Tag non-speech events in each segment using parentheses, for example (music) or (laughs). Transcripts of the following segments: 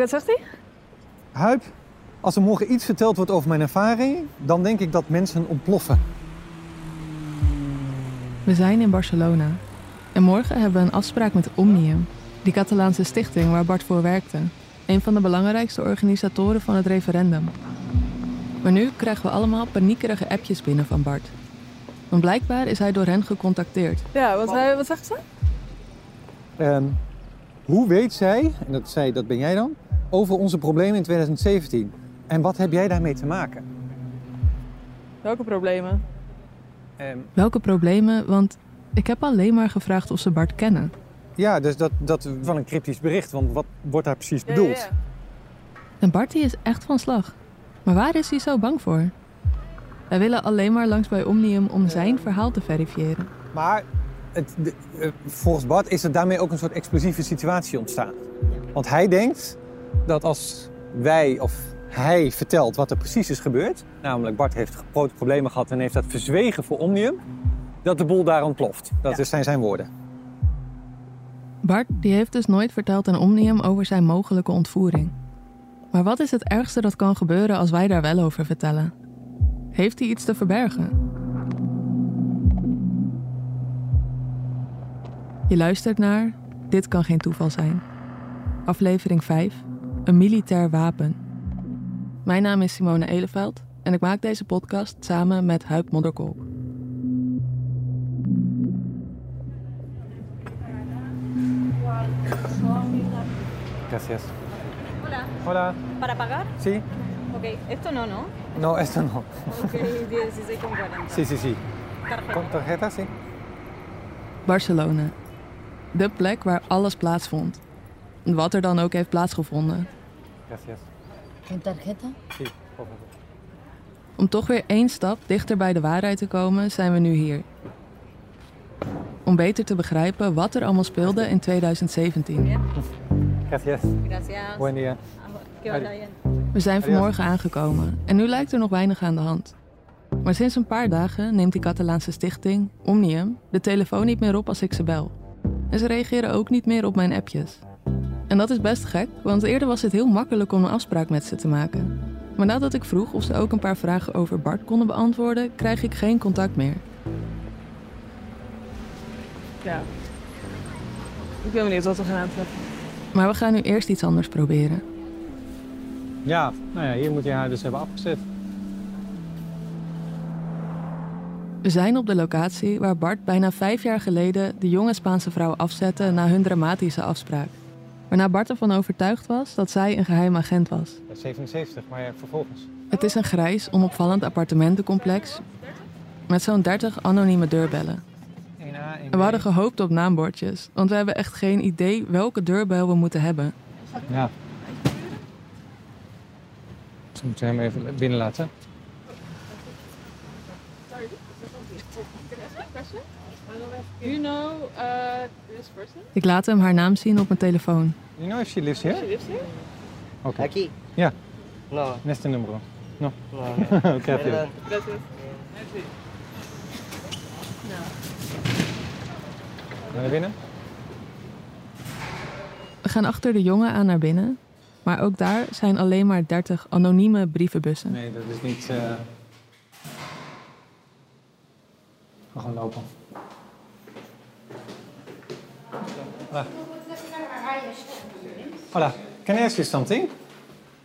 Wat zegt hij? Huip, als er morgen iets verteld wordt over mijn ervaring, dan denk ik dat mensen ontploffen. We zijn in Barcelona. En morgen hebben we een afspraak met Omnium, die Catalaanse stichting waar Bart voor werkte. Een van de belangrijkste organisatoren van het referendum. Maar nu krijgen we allemaal paniekerige appjes binnen van Bart. Want blijkbaar is hij door hen gecontacteerd. Ja, wat, hij, wat zegt ze? Ehm, hoe weet zij, en dat, zij, dat ben jij dan, over onze problemen in 2017? En wat heb jij daarmee te maken? Welke problemen? Ehm, Welke problemen? Want ik heb alleen maar gevraagd of ze Bart kennen. ja, dus dat, dat is wel een cryptisch bericht, want wat wordt daar precies bedoeld? En Bart die is echt van slag. Maar waar is hij zo bang voor? Wij willen alleen maar langs bij Omnium om zijn verhaal te verifiëren. Maar het, de- eh, volgens Bart is er daarmee ook een soort explosieve situatie ontstaan. Want hij denkt dat als wij of hij vertelt wat er precies is gebeurd, namelijk Bart heeft grote problemen gehad en heeft dat verzwegen voor Omnium, dat de boel daar ontploft. Dat is zijn zijn woorden. Bart die heeft dus nooit verteld aan Omnium over zijn mogelijke ontvoering. Maar wat is het ergste dat kan gebeuren als wij daar wel over vertellen? Heeft hij iets te verbergen? Je luistert naar Dit kan geen toeval zijn. Aflevering 5. Een militair wapen. Mijn naam is Simone Eleveld en ik maak deze podcast samen met Huip Modderkolk. Gracias. Hola, Hola. ¿para pagar? Sí? Ok, esto no, ¿no? No, esto no. Ok, 16,40. Sí, sí, sí. Tarjeta. Con tarjeta, sí. Barcelona. De plek waar alles plaatsvond. Wat er dan ook heeft plaatsgevonden. Gracias. ¿Con tarjeta? Sí, por favor. Om toch weer één stap dichter bij de waarheid te komen, zijn we nu hier. Om beter te begrijpen wat er allemaal speelde in 2017. Gracias. Gracias. Buen día. Bien. We zijn vanmorgen aangekomen en nu lijkt er nog weinig aan de hand. Maar sinds een paar dagen neemt die Catalaanse stichting, Omnium, de telefoon niet meer op als ik ze bel. En ze reageren ook niet meer op mijn appjes. En dat is best gek, want eerder was het heel makkelijk om een afspraak met ze te maken. Maar nadat ik vroeg of ze ook een paar vragen over Bart konden beantwoorden, krijg ik geen contact meer. Ja. Ik ben benieuwd wat we gaan aantreffen. Maar we gaan nu eerst iets anders proberen. Ja, nou ja, hier moet je haar dus hebben afgezet. We zijn op de locatie waar Bart bijna vijf jaar geleden de jonge Spaanse vrouw afzette na hun dramatische afspraak. Waarna Bart ervan overtuigd was dat zij een geheim agent was. 77, maar ja, vervolgens. Het is een grijs, onopvallend appartementencomplex met zo'n 30 anonieme deurbellen. 1A, 1B. En we hadden gehoopt op naambordjes, want we hebben echt geen idee welke deurbel we moeten hebben. Ja. Ze moeten hem even binnen laten. You know uh, this person? Ik laat hem haar naam zien op mijn telefoon. You know if she lives here? She lives here? Oké. Aquí. Ja. No, Neste numero. No. no, no. Gracias. Perdón. Gracias. Merci. Naar binnen? We gaan achter de jongen aan naar binnen, maar ook daar zijn alleen maar 30 anonieme brievenbussen. Nee, dat is niet... eh Ga gewoon lopen. Hola. Hola. Can I ask you something?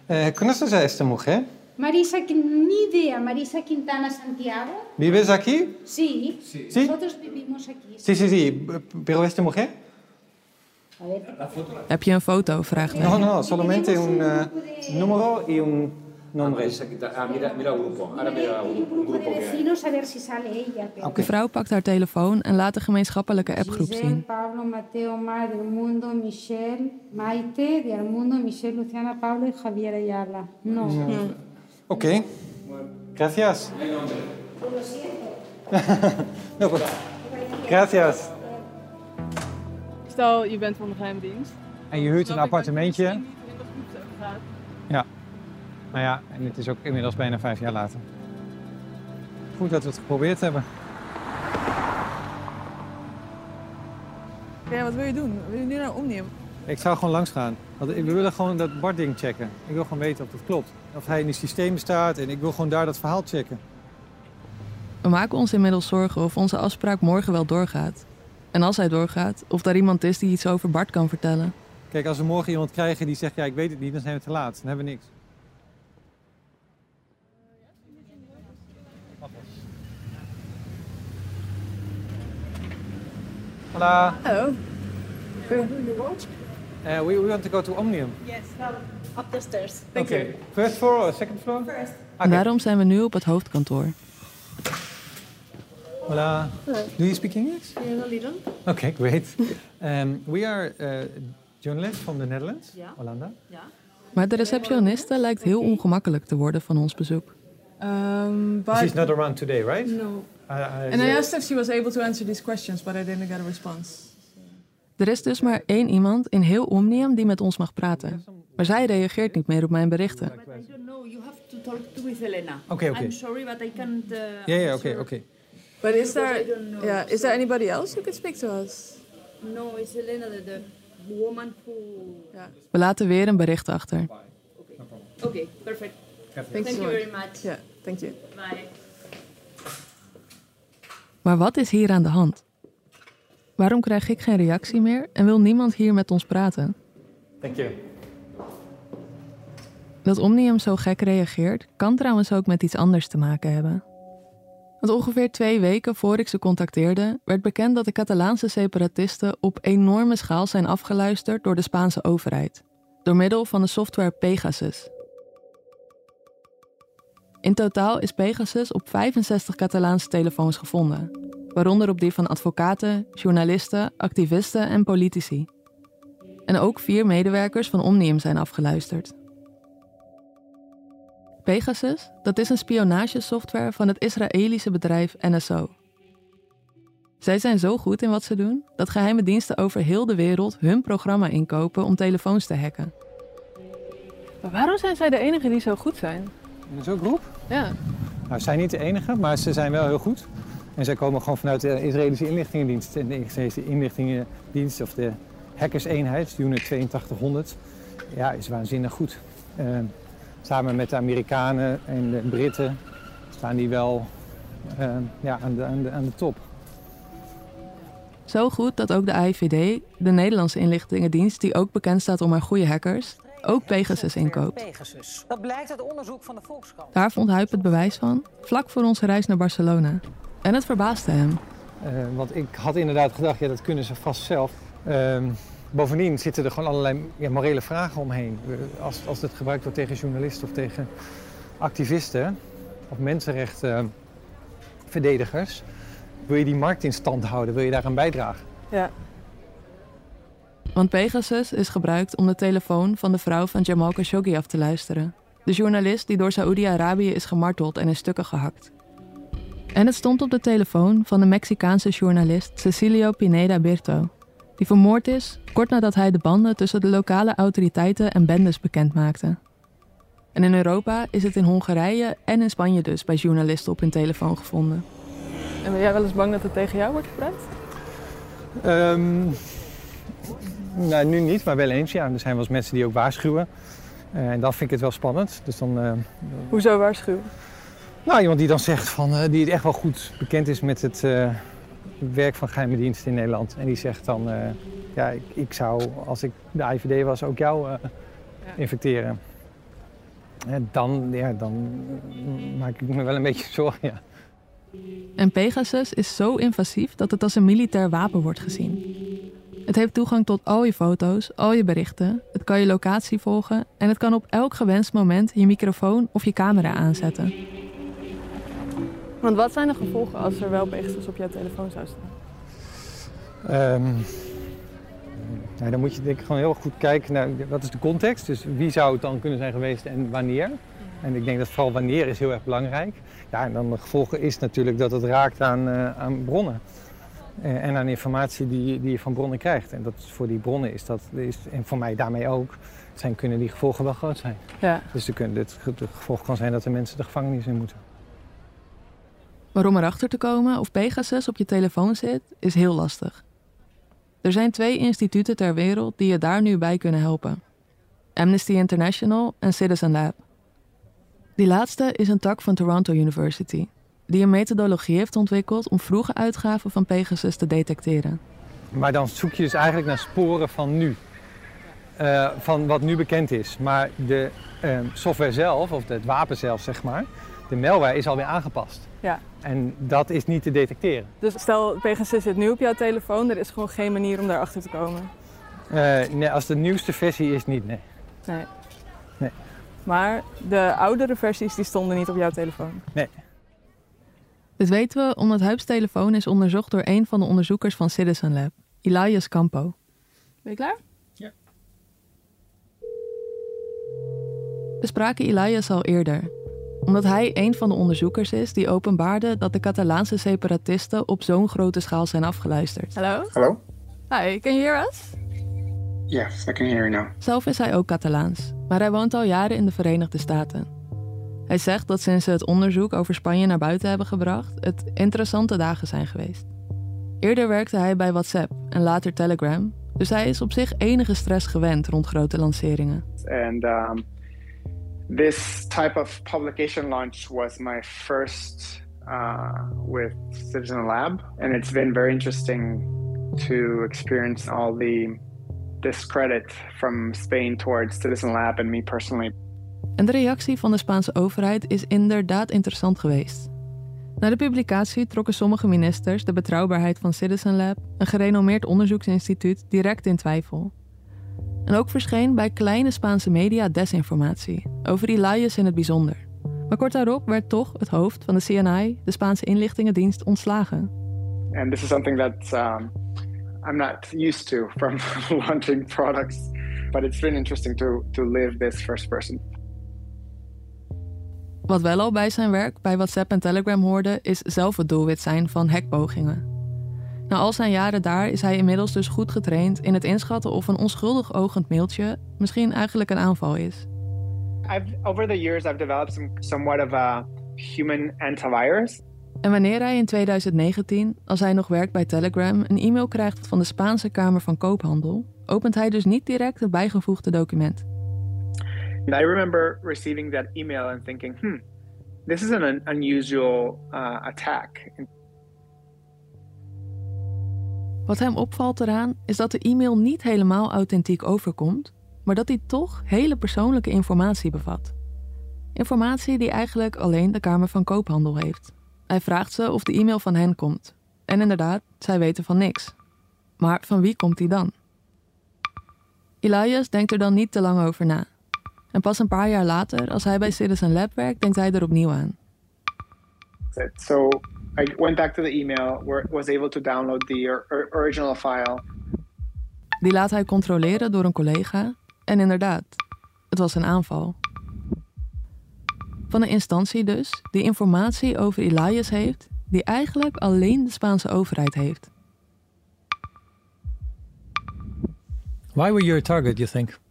Eh, ¿Conoces a esta mujer? Marisa, ni idea, Marisa Quintana Santiago. ¿Vives aquí? Sí, ¿Sí? nosotros vivimos aquí. Sí, sí, sí. Pero esta mujer? A ver, Heb je een foto? vraagt hij. No, no, solamente un eh, número y un nombre. Ah, mira, mira el grupo. Ahora mira un, un grupo que a ver si sale ella. pero- De vrouw pakt haar telefoon en laat de gemeenschappelijke appgroep zien. Pablo, Mateo, Mar, del Mundo, Michelle, Maite, de Mundo, Michelle, Luciana, Pablo y Javier Ayala. No. Oké. Gracias. (laughs) no, pues. Gracias. Stel, je bent van de geheime dienst. En je huurt een appartementje. Ja. Nou ja, en het is ook inmiddels bijna vijf jaar later. Goed dat we het geprobeerd hebben. Ja, wat wil je doen? Wil je nu naar Omnium? Ik zou gewoon langs gaan. Want we willen gewoon dat Bart-ding checken. Ik wil gewoon weten of dat klopt. Of hij in het systeem staat en ik wil gewoon daar dat verhaal checken. We maken ons inmiddels zorgen of onze afspraak morgen wel doorgaat. En als hij doorgaat, of daar iemand is die iets over Bart kan vertellen. Kijk, als we morgen iemand krijgen die zegt, ja, ik weet het niet, dan zijn we te laat. Dan hebben we niks. Hola. Hello. Uh, we, we want to go to Omnium. Yes, up the stairs. okay. First floor or second floor? First. En daarom zijn we nu op het hoofdkantoor. Hola. Do you speak English? Yeah, a little. Okay, great. (laughs) Um, we are uh, journalists from the Netherlands, Ja. Hollanda. Yeah. Maar de receptioniste lijkt heel ongemakkelijk te worden van ons bezoek. Um, but She's not around today, right? no. I, I, And I asked if she was able to answer these questions, but I didn't get a response. Er is dus maar één iemand in heel Omnium die met ons mag praten. Maar zij reageert niet meer op mijn berichten. But I don't know. You have to talk to with Elena. Okay, okay. I'm sorry, but okay, okay. Is I there, don't know. yeah, is there anybody else who could speak to us? No, it's Elena, the, the woman who. Yeah. We laten weer een bericht achter. Okay, perfect. Thank, Thank you very much. much. Yeah, thank you. Bye. Maar wat is hier aan de hand? Waarom krijg ik geen reactie meer en wil niemand hier met ons praten? Thank you. Dat Omnium zo gek reageert, kan trouwens ook met iets anders te maken hebben. Want ongeveer twee weken voor ik ze contacteerde, werd bekend dat de Catalaanse separatisten op enorme schaal zijn afgeluisterd door de Spaanse overheid. Door middel van de software Pegasus. In totaal is Pegasus op 65 Catalaanse telefoons gevonden, waaronder op die van advocaten, journalisten, activisten en politici. En ook vier medewerkers van Omnium zijn afgeluisterd. Pegasus, dat is een spionagesoftware van het Israëlische bedrijf NSO. Zij zijn zo goed in wat ze doen dat geheime diensten over heel de wereld hun programma inkopen om telefoons te hacken. Maar waarom zijn zij de enige die zo goed zijn? In zo'n groep? Ja. Nou, ze zijn niet de enige, maar ze zijn wel heel goed. En zij komen gewoon vanuit de Israëlische inlichtingendienst. En de Israëlische inlichtingendienst, of de hackerseenheid, Unit 8200, ja, is waanzinnig goed. Eh, samen met de Amerikanen en de Britten staan die wel eh, ja, aan, de, aan, de, aan de top. Zo goed dat ook de AIVD, de Nederlandse inlichtingendienst die ook bekend staat om haar goede hackers, ook Pegasus inkoopt. Pegasus. Dat blijkt uit onderzoek van de Volkskrant. Daar vond Huip het bewijs van, vlak voor onze reis naar Barcelona. En het verbaasde hem. Eh, want ik had inderdaad gedacht, ja, dat kunnen ze vast zelf. Ehm, bovendien zitten er gewoon allerlei ja, morele vragen omheen. Eh, Als, als het gebruikt wordt tegen journalisten of tegen activisten of mensenrechtenverdedigers, wil je die markt in stand houden, wil je daaraan bijdragen. Ja. Want Pegasus is gebruikt om de telefoon van de vrouw van Jamal Khashoggi af te luisteren. De journalist die door Saoedi-Arabië is gemarteld en in stukken gehakt. En het stond op de telefoon van de Mexicaanse journalist Cecilio Pineda Birto, die vermoord is kort nadat hij de banden tussen de lokale autoriteiten en bendes bekend maakte. En in Europa is het in Hongarije en in Spanje dus bij journalisten op hun telefoon gevonden. En ben jij wel eens bang dat het tegen jou wordt gebruikt? Ehm, nou, nu niet, maar wel eens. Ja. Er zijn wel eens mensen die ook waarschuwen. Eh, en dan vind ik het wel spannend. Dus dan, eh, Hoezo waarschuwen? nou, iemand die dan zegt van, eh, die echt wel goed bekend is met het eh, werk van geheime diensten in Nederland. En die zegt dan, eh, ja, ik, ik zou als ik de IVD was ook jou eh, infecteren. En dan, ja, dan maak ik me wel een beetje (laughs) zorgen, ja. En Pegasus is zo invasief dat het als een militair wapen wordt gezien. Het heeft toegang tot al je foto's, al je berichten, het kan je locatie volgen en het kan op elk gewenst moment je microfoon of je camera aanzetten. Want wat zijn de gevolgen als er wel Pegasus op jouw telefoon zou staan? Ehm, nou, dan moet je denk ik gewoon heel goed kijken naar wat is de context. Dus wie zou het dan kunnen zijn geweest en wanneer. En ik denk dat vooral wanneer is heel erg belangrijk. Ja, en dan de gevolgen is natuurlijk dat het raakt aan, eh, aan bronnen. Eh, en aan informatie die, die je van bronnen krijgt. En dat is voor die bronnen is dat, is, en voor mij daarmee ook, zijn, kunnen die gevolgen wel groot zijn. Ja. Dus kunnen, het, het gevolg kan zijn dat de mensen de gevangenis in moeten. Maar om erachter te komen of Pegasus op je telefoon zit, is heel lastig. Er zijn twee instituten ter wereld die je daar nu bij kunnen helpen: Amnesty International en Citizen Lab. Die laatste is een tak van Toronto University, die een methodologie heeft ontwikkeld om vroege uitgaven van Pegasus te detecteren. Maar dan zoek je dus eigenlijk naar sporen van nu. Eh, van wat nu bekend is. Maar de eh, software zelf, of het wapen zelf zeg maar, de malware is alweer aangepast. Ja. En dat is niet te detecteren. Dus stel, Pegasus zit nu op jouw telefoon, er is gewoon geen manier om daarachter te komen. Eh, nee, als de nieuwste versie is, niet, nee. Nee. Nee. Maar de oudere versies die stonden niet op jouw telefoon. Nee. Dit weten we omdat Huib's telefoon is onderzocht door een van de onderzoekers van Citizen Lab, Elias Campo. Ben je klaar? We spraken Elias al eerder, omdat hij een van de onderzoekers is die openbaarde dat de Catalaanse separatisten op zo'n grote schaal zijn afgeluisterd. Hallo? Hello? Hi, can you hear us? Yes, I can hear you now. Zelf is hij ook Catalaans, maar hij woont al jaren in de Verenigde Staten. Hij zegt dat sinds ze het onderzoek over Spanje naar buiten hebben gebracht, het interessante dagen zijn geweest. Eerder werkte hij bij WhatsApp en later Telegram, dus hij is op zich enige stress gewend rond grote lanceringen. And um, this type of publication launch was my first uh, with Citizen Lab, and it's been very interesting to experience all the discredit from Spain towards Citizen Lab and me personally. En de reactie van de Spaanse overheid is inderdaad interessant geweest. Na de publicatie trokken sommige ministers de betrouwbaarheid van Citizen Lab, een gerenommeerd onderzoeksinstituut, direct in twijfel. En ook verscheen bij kleine Spaanse media desinformatie, over Elias in het bijzonder. Maar kort daarop werd toch het hoofd van de CNI, de Spaanse inlichtingendienst, ontslagen. And this is something that um, I'm not used to from (laughs) launching products, but it's been interesting to, to live this first person. Wat wel al bij zijn werk bij WhatsApp en Telegram hoorde, is zelf het doelwit zijn van hackpogingen. Na al zijn jaren daar is hij inmiddels dus goed getraind in het inschatten of een onschuldig ogend mailtje misschien eigenlijk een aanval is. I've over the years I've developed some somewhat of a human antivirus. En wanneer hij in 2019, als hij nog werkt bij Telegram, een e-mail krijgt van de Spaanse Kamer van Koophandel, opent hij dus niet direct het bijgevoegde document. I remember receiving that email and thinking, hmm, this is an un- unusual uh, attack. Wat hem opvalt eraan is dat de e-mail niet helemaal authentiek overkomt, maar dat hij toch hele persoonlijke informatie bevat. Informatie die eigenlijk alleen de Kamer van Koophandel heeft. Hij vraagt ze of de e-mail van hen komt. En inderdaad, zij weten van niks. Maar van wie komt die dan? Elias denkt er dan niet te lang over na. En pas een paar jaar later, als hij bij Citizen Lab werkt, denkt hij er opnieuw aan. So I went back to the email, where was able to download the or- or- original file. Die laat hij controleren door een collega. En inderdaad, het was een aanval. Van een instantie dus, die informatie over Elias heeft, die eigenlijk alleen de Spaanse overheid heeft. Why were you a target, you think?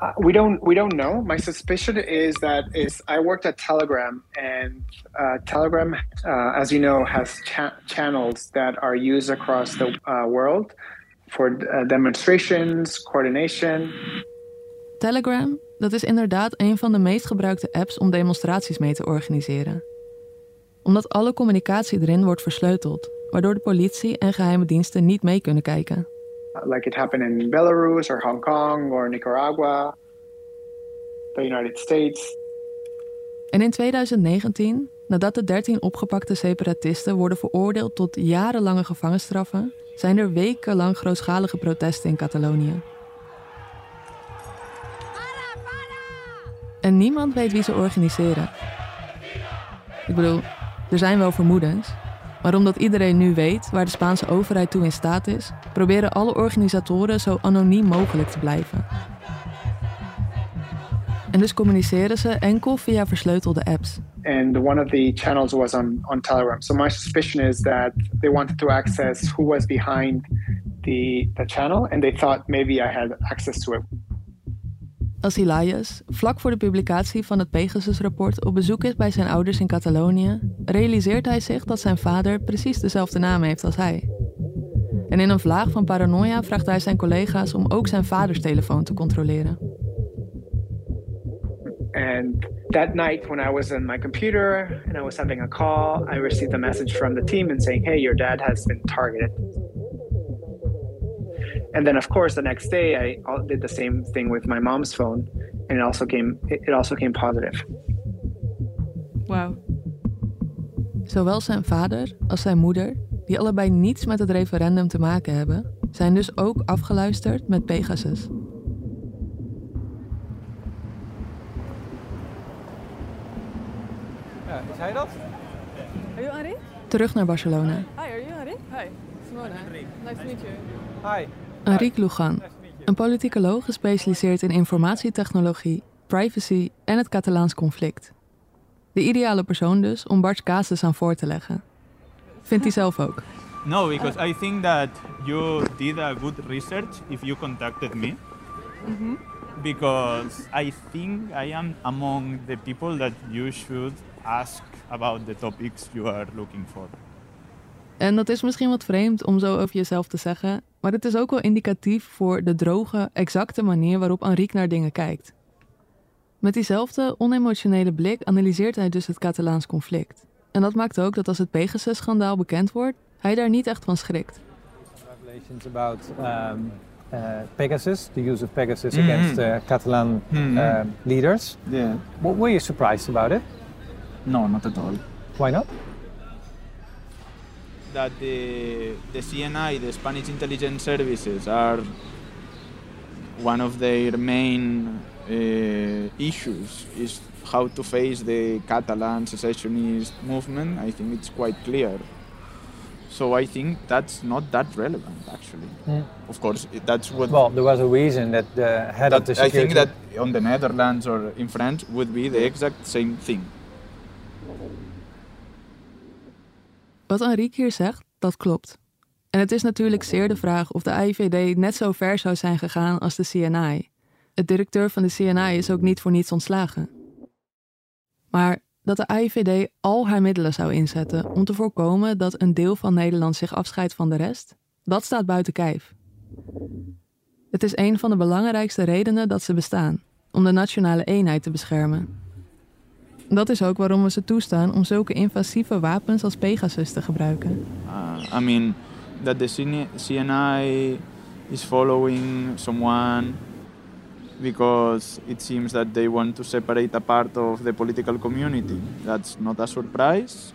Uh, we don't we don't know. My suspicion is that is I worked at Telegram, and uh, Telegram, uh, as you know, has cha- channels that are used across the uh, world for uh, demonstrations, coordination. Telegram, dat is inderdaad een van de meest gebruikte apps om demonstraties mee te organiseren. Omdat alle communicatie erin wordt versleuteld, waardoor de politie en geheime diensten niet mee kunnen kijken. Uh, like it happened in Belarus or Hong Kong or Nicaragua, the United States. En in 2019, nadat de 13 opgepakte separatisten worden veroordeeld tot jarenlange gevangenisstraffen, zijn er wekenlang grootschalige protesten in Catalonië. En niemand weet wie ze organiseren. Ik bedoel, er zijn wel vermoedens, maar omdat iedereen nu weet waar de Spaanse overheid toe in staat is, proberen alle organisatoren zo anoniem mogelijk te blijven. En dus communiceren ze enkel via versleutelde apps. and one of the channels was on, on Telegram. So my suspicion is that they wanted to access who was behind the the channel, and they thought maybe I had access to it. Als Elias, vlak voor de publicatie van het Pegasus-rapport, op bezoek is bij zijn ouders in Catalonië, realiseert hij zich dat zijn vader precies dezelfde naam heeft als hij. En in een vlaag van paranoia vraagt hij zijn collega's om ook zijn vaders telefoon te controleren. And that night, when I was on my computer and I was having a call, I received a message from the team and saying, "Hey, your dad has been targeted." And then, of course, the next day, I did the same thing with my mom's phone, and it also came it also came positive. Wauw. Zowel zijn vader als zijn moeder, die allebei niets met het referendum te maken hebben, zijn dus ook afgeluisterd met Pegasus. Ja, is hij dat? Are you Henri? Terug naar Barcelona. Hi, are you Henri? Hi, Simona. Nice to meet you. Hi. Enrique Lugan, een politicoloog gespecialiseerd in informatietechnologie, privacy en het Catalaans conflict. De ideale persoon dus om Bart's casus aan voor te leggen. Vindt hij zelf ook. No, because I think that you did a good research if you contacted me. Because I think I am among the people that you should ask about the topics you are looking for. En dat is misschien wat vreemd om zo over jezelf te zeggen, maar het is ook wel indicatief voor de droge, exacte manier waarop Enrique naar dingen kijkt. Met diezelfde onemotionele blik analyseert hij dus het Catalaans conflict. En dat maakt ook dat als het Pegasus-schandaal bekend wordt, hij daar niet echt van schrikt. Revelations about um, uh, Pegasus, the use of Pegasus Mhm. against uh, Catalan uh, leaders. Yeah. What, were you surprised about it? No, not at all. Why not? That the, the CNI, the Spanish intelligence services, are one of their main uh, issues is how to face the Catalan secessionist movement. I think it's quite clear. So I think that's not that relevant, actually. Hmm. Of course, that's what. Well, there was a reason that the head of the that I think that on the Netherlands or in France would be the exact same thing. Wat Enrique hier zegt, dat klopt. En het is natuurlijk zeer de vraag of de AIVD net zo ver zou zijn gegaan als de CNI. Het directeur van de CNI is ook niet voor niets ontslagen. Maar dat de AIVD al haar middelen zou inzetten om te voorkomen dat een deel van Nederland zich afscheidt van de rest, dat staat buiten kijf. Het is een van de belangrijkste redenen dat ze bestaan, om de nationale eenheid te beschermen. Dat is ook waarom we ze toestaan om zulke invasieve wapens als Pegasus te gebruiken. Uh, I mean, that the CN- CNI is following someone because it seems that they want to separate a part of the political community. That's not a surprise.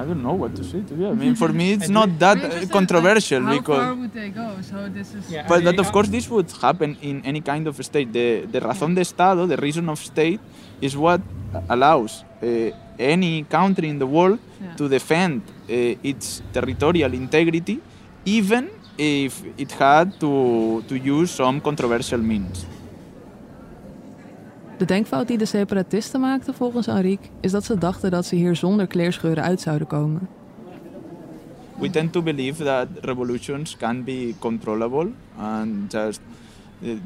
I don't know what to say to you. (laughs) I mean, for me, it's not that controversial because. would they go? So this is. But that, of course, this would happen in any kind of state. The, the razón de Estado, the reason of state, is what allows uh, any country in the world Yeah. to defend uh, its territorial integrity, even if it had to, to use some controversial means. De denkfout die de separatisten maakten volgens Enrique is dat ze dachten dat ze hier zonder kleerscheuren uit zouden komen. we tend to believe that revolutions can be controllable and just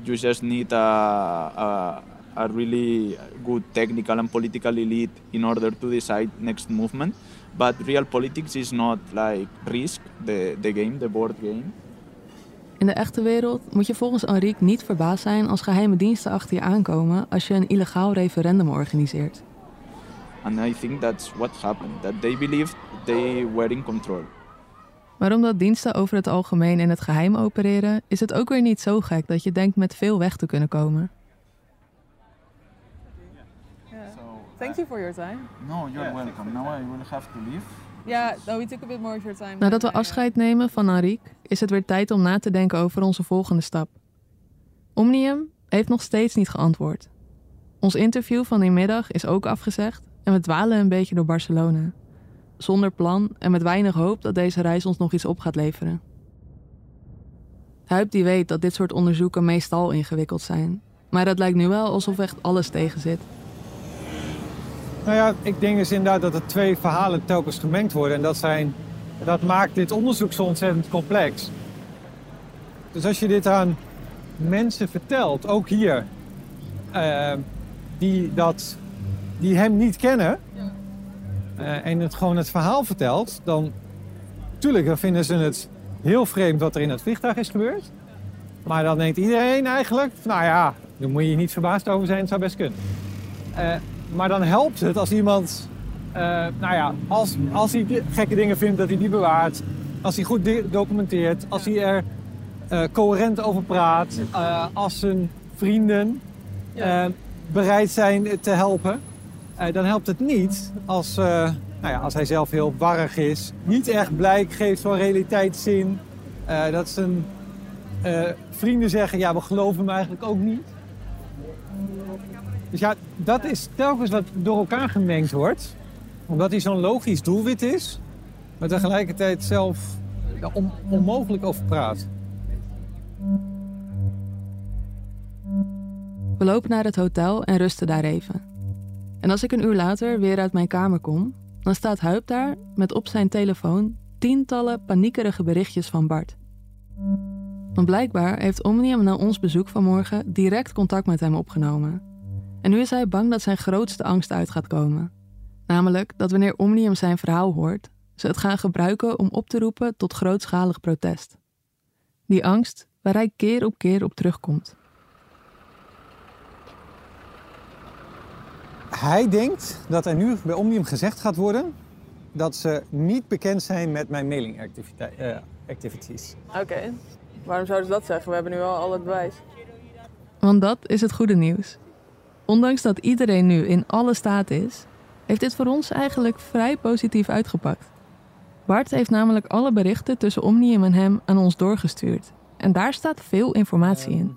you just need a, a, a really good technical and political elite in order to decide next movement but real politics is not like risk the, the game the board game In de echte wereld moet je volgens Enrique niet verbaasd zijn als geheime diensten achter je aankomen als je een illegaal referendum organiseert. and i think that's what happened that they believed they were in control Maar omdat diensten over het algemeen in het geheim opereren, is het ook weer niet zo gek dat je denkt met veel weg te kunnen komen. Thank you for your time. no you're welcome now i will have to leave Yeah, no, we took a bit more of your time. Nadat we afscheid nemen van Enrique, is het weer tijd om na te denken over onze volgende stap. Omnium heeft nog steeds niet geantwoord. Ons interview van die middag is ook afgezegd en we dwalen een beetje door Barcelona. Zonder plan en met weinig hoop dat deze reis ons nog iets op gaat leveren. Huip die weet dat dit soort onderzoeken meestal ingewikkeld zijn. Maar het lijkt nu wel alsof echt alles tegen zit. Nou ja, ik denk dus inderdaad dat er twee verhalen telkens gemengd worden. En dat, zijn, dat maakt dit onderzoek zo ontzettend complex. Dus als je dit aan mensen vertelt, ook hier, eh, die, dat, die hem niet kennen, eh, en het gewoon het verhaal vertelt, dan tuurlijk, vinden ze het heel vreemd wat er in het vliegtuig is gebeurd. Maar dan denkt iedereen eigenlijk, nou ja, daar moet je je niet verbaasd over zijn, het zou best kunnen. Eh, maar dan helpt het als iemand, eh, nou ja, als, als hij gekke dingen vindt, dat hij die bewaart. Als hij goed documenteert, als hij er eh, coherent over praat. eh, als zijn vrienden bereid zijn te helpen. Dan helpt het niet als, nou ja, als hij zelf heel warrig is. Niet echt blijk geeft van realiteitszin. dat zijn vrienden zeggen, ja, we geloven hem eigenlijk ook niet. Dus ja, dat is telkens wat door elkaar gemengd wordt. Omdat hij zo'n logisch doelwit is. Maar tegelijkertijd zelf onmogelijk over praat. We lopen naar het hotel en rusten daar even. En als ik een uur later weer uit mijn kamer kom, dan staat Huip daar met op zijn telefoon tientallen paniekerige berichtjes van Bart. Want blijkbaar heeft Omnium na ons bezoek vanmorgen direct contact met hem opgenomen. En nu is hij bang dat zijn grootste angst uit gaat komen. Namelijk dat wanneer Omnium zijn verhaal hoort, ze het gaan gebruiken om op te roepen tot grootschalig protest. Die angst waar hij keer op keer op terugkomt. Hij denkt dat er nu bij Omnium gezegd gaat worden dat ze niet bekend zijn met mijn mailing activiteit, eh, activities. Oké. Waarom zouden ze dat zeggen? We hebben nu al al het bewijs. Want dat is het goede nieuws. Ondanks dat iedereen nu in alle staat is, heeft dit voor ons eigenlijk vrij positief uitgepakt. Bart heeft namelijk alle berichten tussen Omnium en hem aan ons doorgestuurd. En daar staat veel informatie in.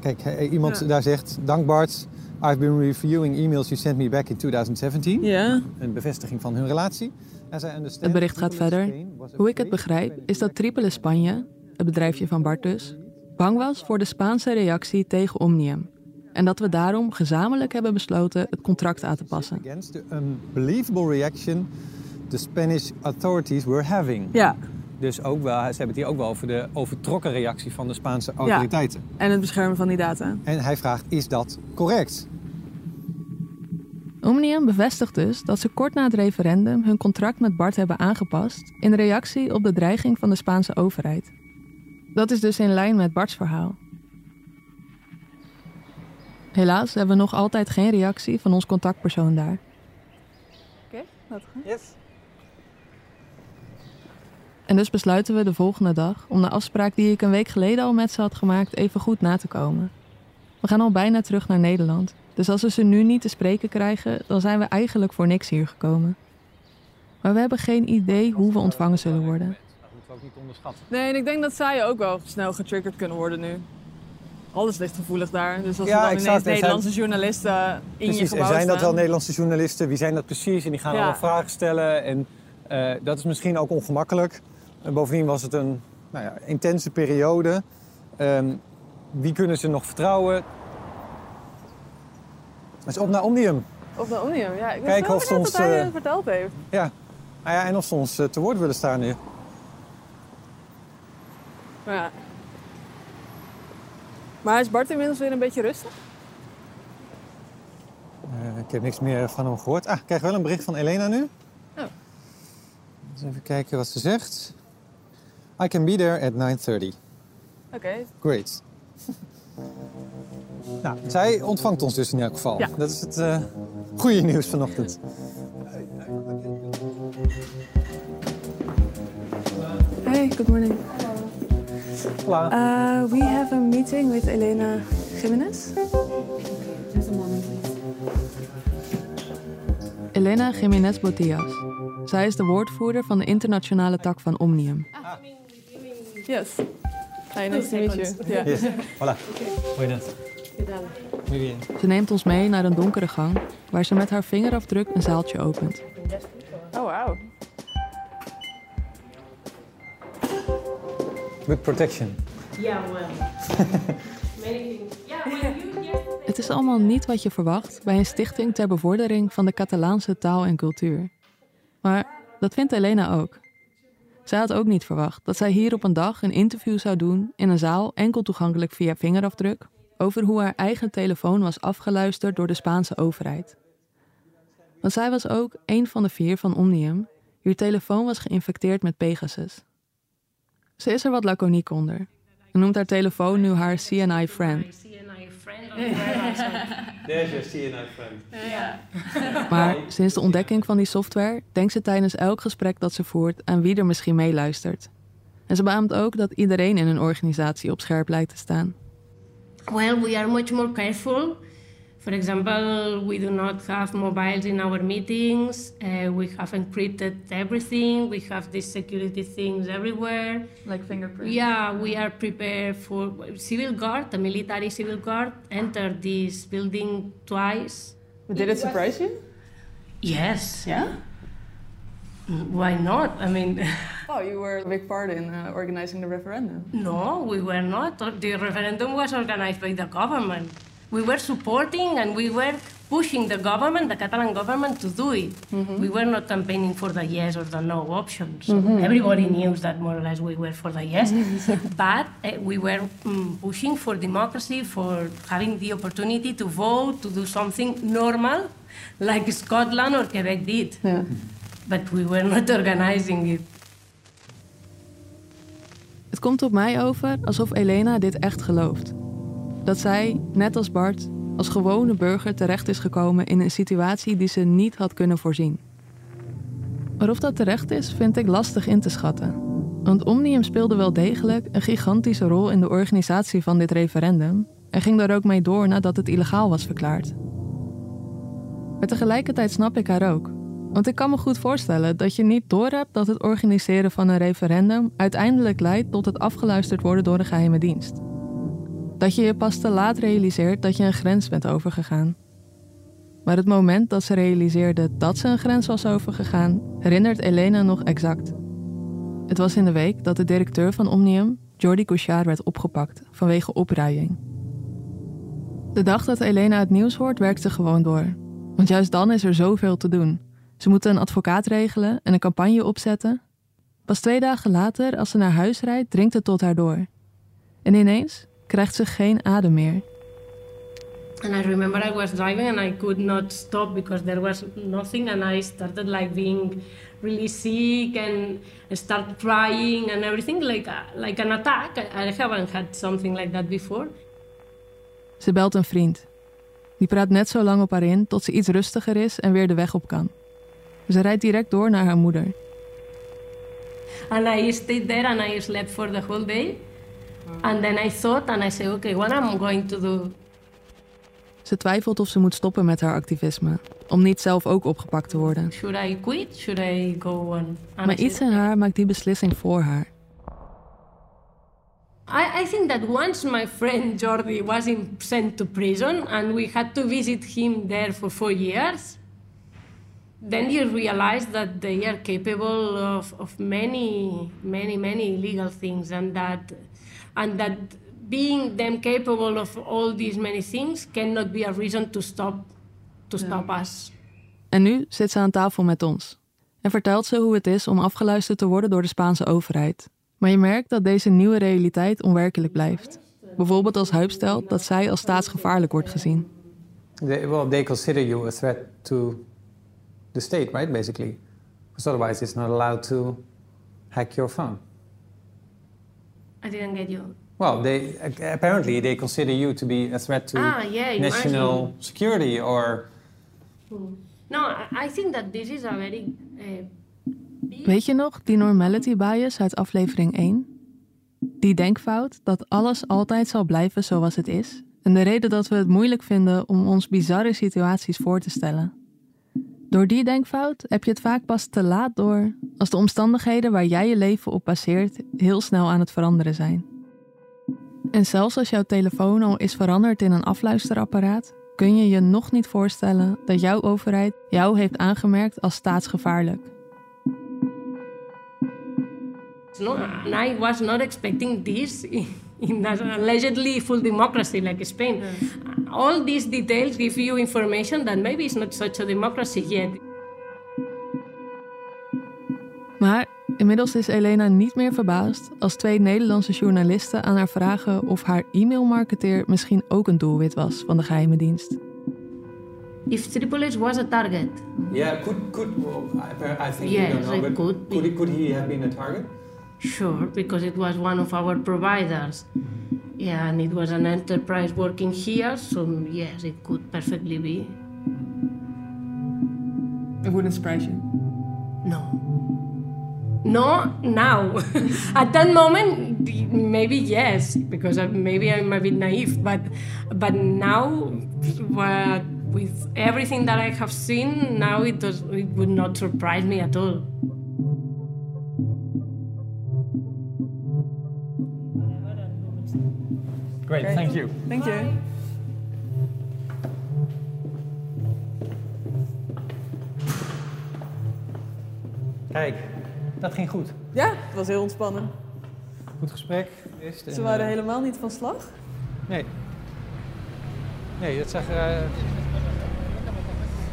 Kijk, eh, iemand daar zegt, dank Bart, I've been reviewing emails you sent me back in 2017. Ja. Een bevestiging van hun relatie. Het bericht gaat verder. Hoe ik het begrijp is dat Tripele Spanje, het bedrijfje van Bart dus, bang was voor de Spaanse reactie tegen Omnium. En dat we daarom gezamenlijk hebben besloten het contract aan te passen. Against the unbelievable reaction the Spanish authorities were having. Ja. Dus ook wel, ze hebben het hier ook wel over de overtrokken reactie van de Spaanse autoriteiten. En het beschermen van die data. En hij vraagt, is dat correct? Omnium bevestigt dus dat ze kort na het referendum hun contract met Bart hebben aangepast in reactie op de dreiging van de Spaanse overheid. Dat is dus in lijn met Barts verhaal. Helaas hebben we nog altijd geen reactie van ons contactpersoon daar. Oké, dat goed. Yes. En dus besluiten we de volgende dag om de afspraak die ik een week geleden al met ze had gemaakt even goed na te komen. We gaan al bijna terug naar Nederland, dus als we ze nu niet te spreken krijgen, dan zijn we eigenlijk voor niks hier gekomen. Maar we hebben geen idee hoe we ontvangen zullen worden. Dat moeten we ook niet onderschatten. Nee, en ik denk dat zij ook wel snel getriggerd kunnen worden nu. Alles ligt gevoelig daar. Dus als Ja, er dan exact. ineens zijn- Nederlandse journalisten in je Precies, gebouw en zijn dat staan. eh, wel Nederlandse journalisten? Wie zijn dat precies? En die gaan Ja. allemaal vragen stellen. En eh, dat is misschien ook ongemakkelijk. En bovendien was het een nou ja, intense periode. Ehm, wie kunnen ze nog vertrouwen? Dus op naar Omnium. Of naar Omnium, ja. Ik Kijk wist of ze ons, hij eh, het verteld heeft. Ja. Nou ja, en of ze ons eh, te woord willen staan nu. Maar ja. Maar is Bart inmiddels weer een beetje rustig? Eh, ik heb niks meer van hem gehoord. Ah, ik krijg wel een bericht van Elena nu. Oh. Dus even kijken wat ze zegt. I can be there at 9.30. Oké. Great. (laughs) nou, zij ontvangt ons dus in elk geval. Ja. Dat is het eh, goede nieuws vanochtend. Hey, good morning. Uh, we have a meeting with Elena Jimenez. Just a moment, please. Elena Jiménez Botillas. Zij is de woordvoerder van de internationale tak van Omnium. Yes. Hi, nice to meet you. Yeah. Yes. Hola. Buenas. Muy bien. Ze neemt ons mee naar een donkere gang waar ze met haar vingerafdruk een zaaltje opent. Oh, wow. Good protection. Yeah, well. (laughs) Het is allemaal niet wat je verwacht bij een stichting ter bevordering van de Catalaanse taal en cultuur. Maar dat vindt Elena ook. Zij had ook niet verwacht dat zij hier op een dag een interview zou doen in een zaal enkel toegankelijk via vingerafdruk over hoe haar eigen telefoon was afgeluisterd door de Spaanse overheid. Want zij was ook een van de vier van Omnium Uw telefoon was geïnfecteerd met Pegasus. Ze is er wat laconiek onder. En noemt haar telefoon nu haar CNI friend. CNI friend of whatever. There's your CNI friend. Yeah. (laughs) Maar sinds de ontdekking van die software denkt ze tijdens elk gesprek dat ze voert aan wie er misschien meeluistert. En ze beaamt ook dat iedereen in een organisatie op scherp lijkt te staan. Well, we are much more careful. For example, we do not have mobiles in our meetings. Uh, we have encrypted everything. We have these security things everywhere. Like fingerprints. Yeah, we are prepared for civil guard. The military civil guard entered this building twice. Did it surprise you? Yes. Yeah? Why not? I mean, (laughs) Oh, you were a big part in uh, organizing the referendum. no, we were not. The referendum was organized by the government. We were supporting and we were pushing the government, the Catalan government, to do it. We were not campaigning for the yes or the no option. So everybody knew that more or less we were for the yes. (laughs) but uh, we were mm, pushing for democracy, for having the opportunity to vote, to do something normal, like Scotland or Quebec did. Ja. But we were (laughs) not organizing it. Het komt op mij over alsof Elena dit echt gelooft. Dat zij, net als Bart, als gewone burger terecht is gekomen in een situatie die ze niet had kunnen voorzien. Maar of dat terecht is, vind ik lastig in te schatten. Want Omnium speelde wel degelijk een gigantische rol in de organisatie van dit referendum en ging daar ook mee door nadat het illegaal was verklaard. Maar tegelijkertijd snap ik haar ook. Want ik kan me goed voorstellen dat je niet doorhebt dat het organiseren van een referendum uiteindelijk leidt tot het afgeluisterd worden door een geheime dienst. Dat je je pas te laat realiseert dat je een grens bent overgegaan. Maar het moment dat ze realiseerde dat ze een grens was overgegaan, herinnert Elena nog exact. Het was in de week dat de directeur van Omnium, Jordi Couchard, werd opgepakt vanwege opruiing. De dag dat Elena het nieuws hoort, werkt ze gewoon door. Want juist dan is er zoveel te doen. Ze moeten een advocaat regelen en een campagne opzetten. Pas twee dagen later, als ze naar huis rijdt, dringt het tot haar door. En ineens krijgt ze geen adem meer. And I remember I was driving and I could not stop because there was nothing, and I started like being really sick and I started crying and everything like a, like an attack. I, I haven't had something like that before. Ze belt een vriend. Die praat net zo lang op haar in tot ze iets rustiger is en weer de weg op kan. Ze rijdt direct door naar haar moeder. And I stayed there and I slept for the whole day. And then I thought and I said, okay, what am I going to do? Ze twijfelt of ze moet stoppen met haar activisme, om niet zelf ook opgepakt te worden. Should I quit? Should I go on? And Maar iets in haar maakt die beslissing voor haar. I, I think that once my friend Jordi was in, sent to prison and we had to visit him there for four years, then you realize that they are capable of, of many, many, many illegal things and that, and that being them capable of all these many things cannot be a reason to stop, to stop us. En nu zit ze aan tafel met ons. En vertelt ze hoe het is om afgeluisterd te worden door de Spaanse overheid. Maar je merkt dat deze nieuwe realiteit onwerkelijk blijft. Bijvoorbeeld als Huip stelt dat zij als staatsgevaarlijk wordt gezien. They, well, they consider you a threat to the state, right? Basically, because otherwise it's not allowed to hack your phone. I didn't get you. Well, they apparently they consider you to be a threat to Ah, yeah, national imagine. security or No, I, I think that this is a very uh, Weet je nog die normality bias uit aflevering 1? Die denkfout dat alles altijd zal blijven zoals het is. En de reden dat we het moeilijk vinden om ons bizarre situaties voor te stellen. Door die denkfout heb je het vaak pas te laat door als de omstandigheden waar jij je leven op baseert heel snel aan het veranderen zijn. En zelfs als jouw telefoon al is veranderd in een afluisterapparaat, kun je je nog niet voorstellen dat jouw overheid jou heeft aangemerkt als staatsgevaarlijk. No, and I was not expecting this (laughs) (laughs) in, an allegedly full democracy like Spain. All these details give you information that maybe it's not such a democracy yet. Maar inmiddels is Elena niet meer verbaasd als twee Nederlandse journalisten aan haar vragen of haar e-mailmarketeer misschien ook een doelwit was van de geheime dienst. if Tripolis was a target. Yeah, could could well, I, I think Yes, you don't know, but could could could he have been a target? Sure, because it was one of our providers. Yeah, and it was an enterprise working here, so yes, it could perfectly be. It wouldn't surprise you. No. No, now. (laughs) At that moment, maybe yes, because maybe I'm a bit naive, but but now, what, with everything that I have seen, now it does it would not surprise me at all. Great, thank you. Thank you. Kijk, dat ging goed. Ja, het was heel ontspannen. Goed gesprek. geweest Ze en, waren eh, helemaal niet van slag. Nee. Nee, dat zag er... eh,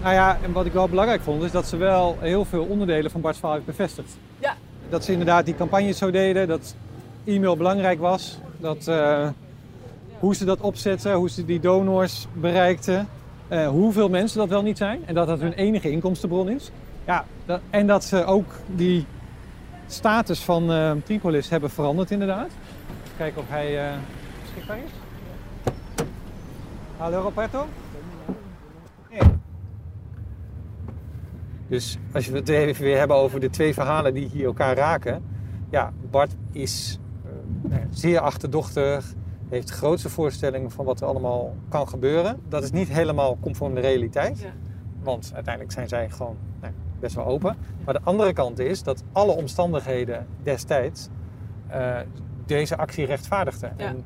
Nou ja, en wat ik wel belangrijk vond, is dat ze wel heel veel onderdelen van Bart's verhaal heeft bevestigd. Ja. Dat ze inderdaad die campagnes zo deden, dat e-mail belangrijk was. Dat, eh, hoe ze dat opzetten, hoe ze die donors bereikten. eh, hoeveel mensen dat wel niet zijn en dat dat hun enige inkomstenbron is. Ja, dat, en dat ze ook die status van eh, Tripolis hebben veranderd inderdaad. Even kijken of hij eh, beschikbaar is. Hallo Roberto? Nee. Dus als we het even weer hebben over de twee verhalen die hier elkaar raken. Ja, Bart is ja, zeer achterdochtig, heeft grootste voorstellingen van wat er allemaal kan gebeuren. Dat is niet helemaal conform de realiteit. Ja. Want uiteindelijk zijn zij gewoon nou, best wel open. Maar de andere kant is dat alle omstandigheden destijds eh, deze actie rechtvaardigden. Ja. En,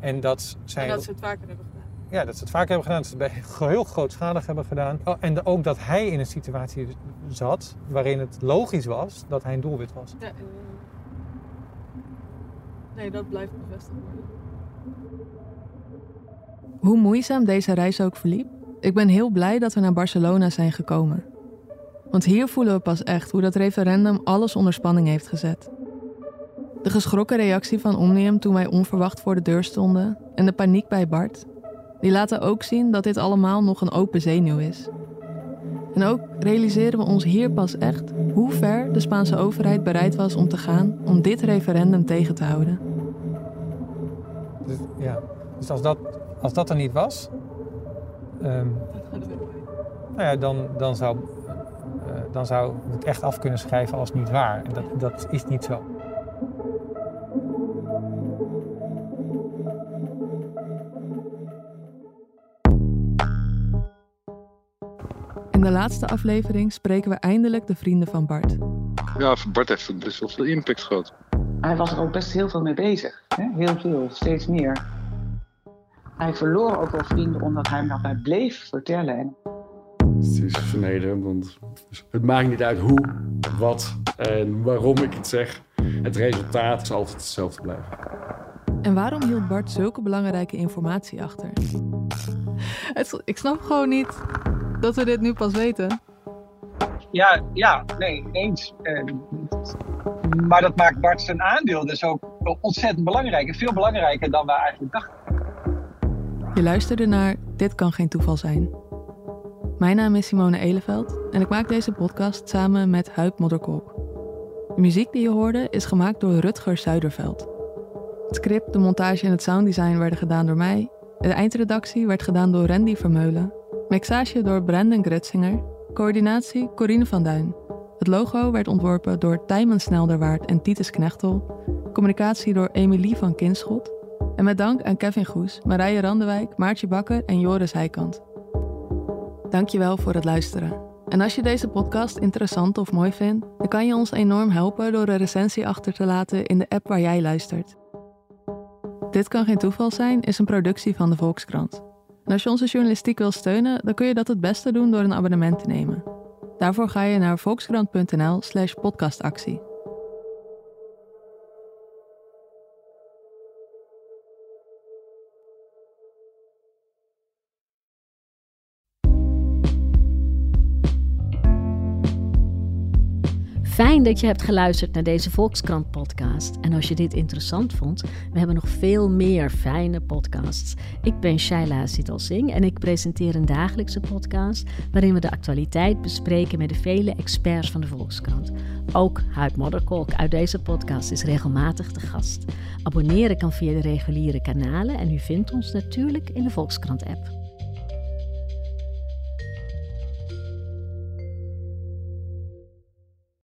en dat zij En dat ze het vaker hebben gedaan. ja, dat ze het vaak hebben gedaan, dat ze het bij (laughs) heel grootschalig hebben gedaan. Oh, en ook dat hij in een situatie zat waarin het logisch was dat hij een doelwit was. Ja, en, eh, nee, dat blijft bevestigd worden. Hoe moeizaam deze reis ook verliep, ik ben heel blij dat we naar Barcelona zijn gekomen. Want hier voelen we pas echt hoe dat referendum alles onder spanning heeft gezet. De geschrokken reactie van Omnium toen wij onverwacht voor de deur stonden en de paniek bij Bart, die laten ook zien dat dit allemaal nog een open zenuw is. En ook realiseren we ons hier pas echt hoe ver de Spaanse overheid bereid was om te gaan om dit referendum tegen te houden. Dus, ja. dus als, dat, als dat er niet was, ehm, nou ja, dan, dan, zou, eh, dan zou het echt af kunnen schrijven als niet waar. En dat, dat is niet zo. In de laatste aflevering spreken we eindelijk de vrienden van Bart. Ja, Bart heeft best wel veel impact gehad. Hij was er ook best heel veel mee bezig. Hè? Heel veel, steeds meer. Hij verloor ook wel vrienden omdat hij maar bij bleef vertellen. En Het is vernederend, want het maakt niet uit hoe, wat en waarom ik het zeg. Het resultaat is altijd hetzelfde blijven. En waarom hield Bart zulke belangrijke informatie achter? Het- ik snap gewoon niet dat we dit nu pas weten. Ja, ja, nee, eens. Eh, maar dat maakt Bart zijn aandeel dus ook ontzettend belangrijk. En veel belangrijker dan we eigenlijk dachten. Je luisterde naar Dit kan geen toeval zijn. Mijn naam is Simone Eleveld en ik maak deze podcast samen met Huip Modderkolk. De muziek die je hoorde is gemaakt door Rutger Zuiderveld. Het script, de montage en het sounddesign werden gedaan door mij. De eindredactie werd gedaan door Randy Vermeulen. Mixage door Brandon Gretzinger. Coördinatie Corine van Duin. Het logo werd ontworpen door Tijmen Snelderwaard en Titus Knechtel. Communicatie door Emilie van Kinschot. En met dank aan Kevin Goes, Marije Randewijk, Maartje Bakker en Joris Heikant. Dankjewel voor het luisteren. En als je deze podcast interessant of mooi vindt, dan kan je ons enorm helpen door een recensie achter te laten in de app waar jij luistert. Dit kan geen toeval zijn is een productie van de Volkskrant. En als je onze journalistiek wil steunen, dan kun je dat het beste doen door een abonnement te nemen. Daarvoor ga je naar volkskrant.nl/slash Fijn dat je hebt geluisterd naar deze Volkskrant podcast. En als je dit interessant vond, we hebben nog veel meer fijne podcasts. Ik ben Shaila Sital Singh en ik presenteer een dagelijkse podcast waarin we de actualiteit bespreken met de vele experts van de Volkskrant. Ook Huid Modderkolk uit deze podcast is regelmatig te gast. Abonneren kan via de reguliere kanalen en u vindt ons natuurlijk in de Volkskrant app.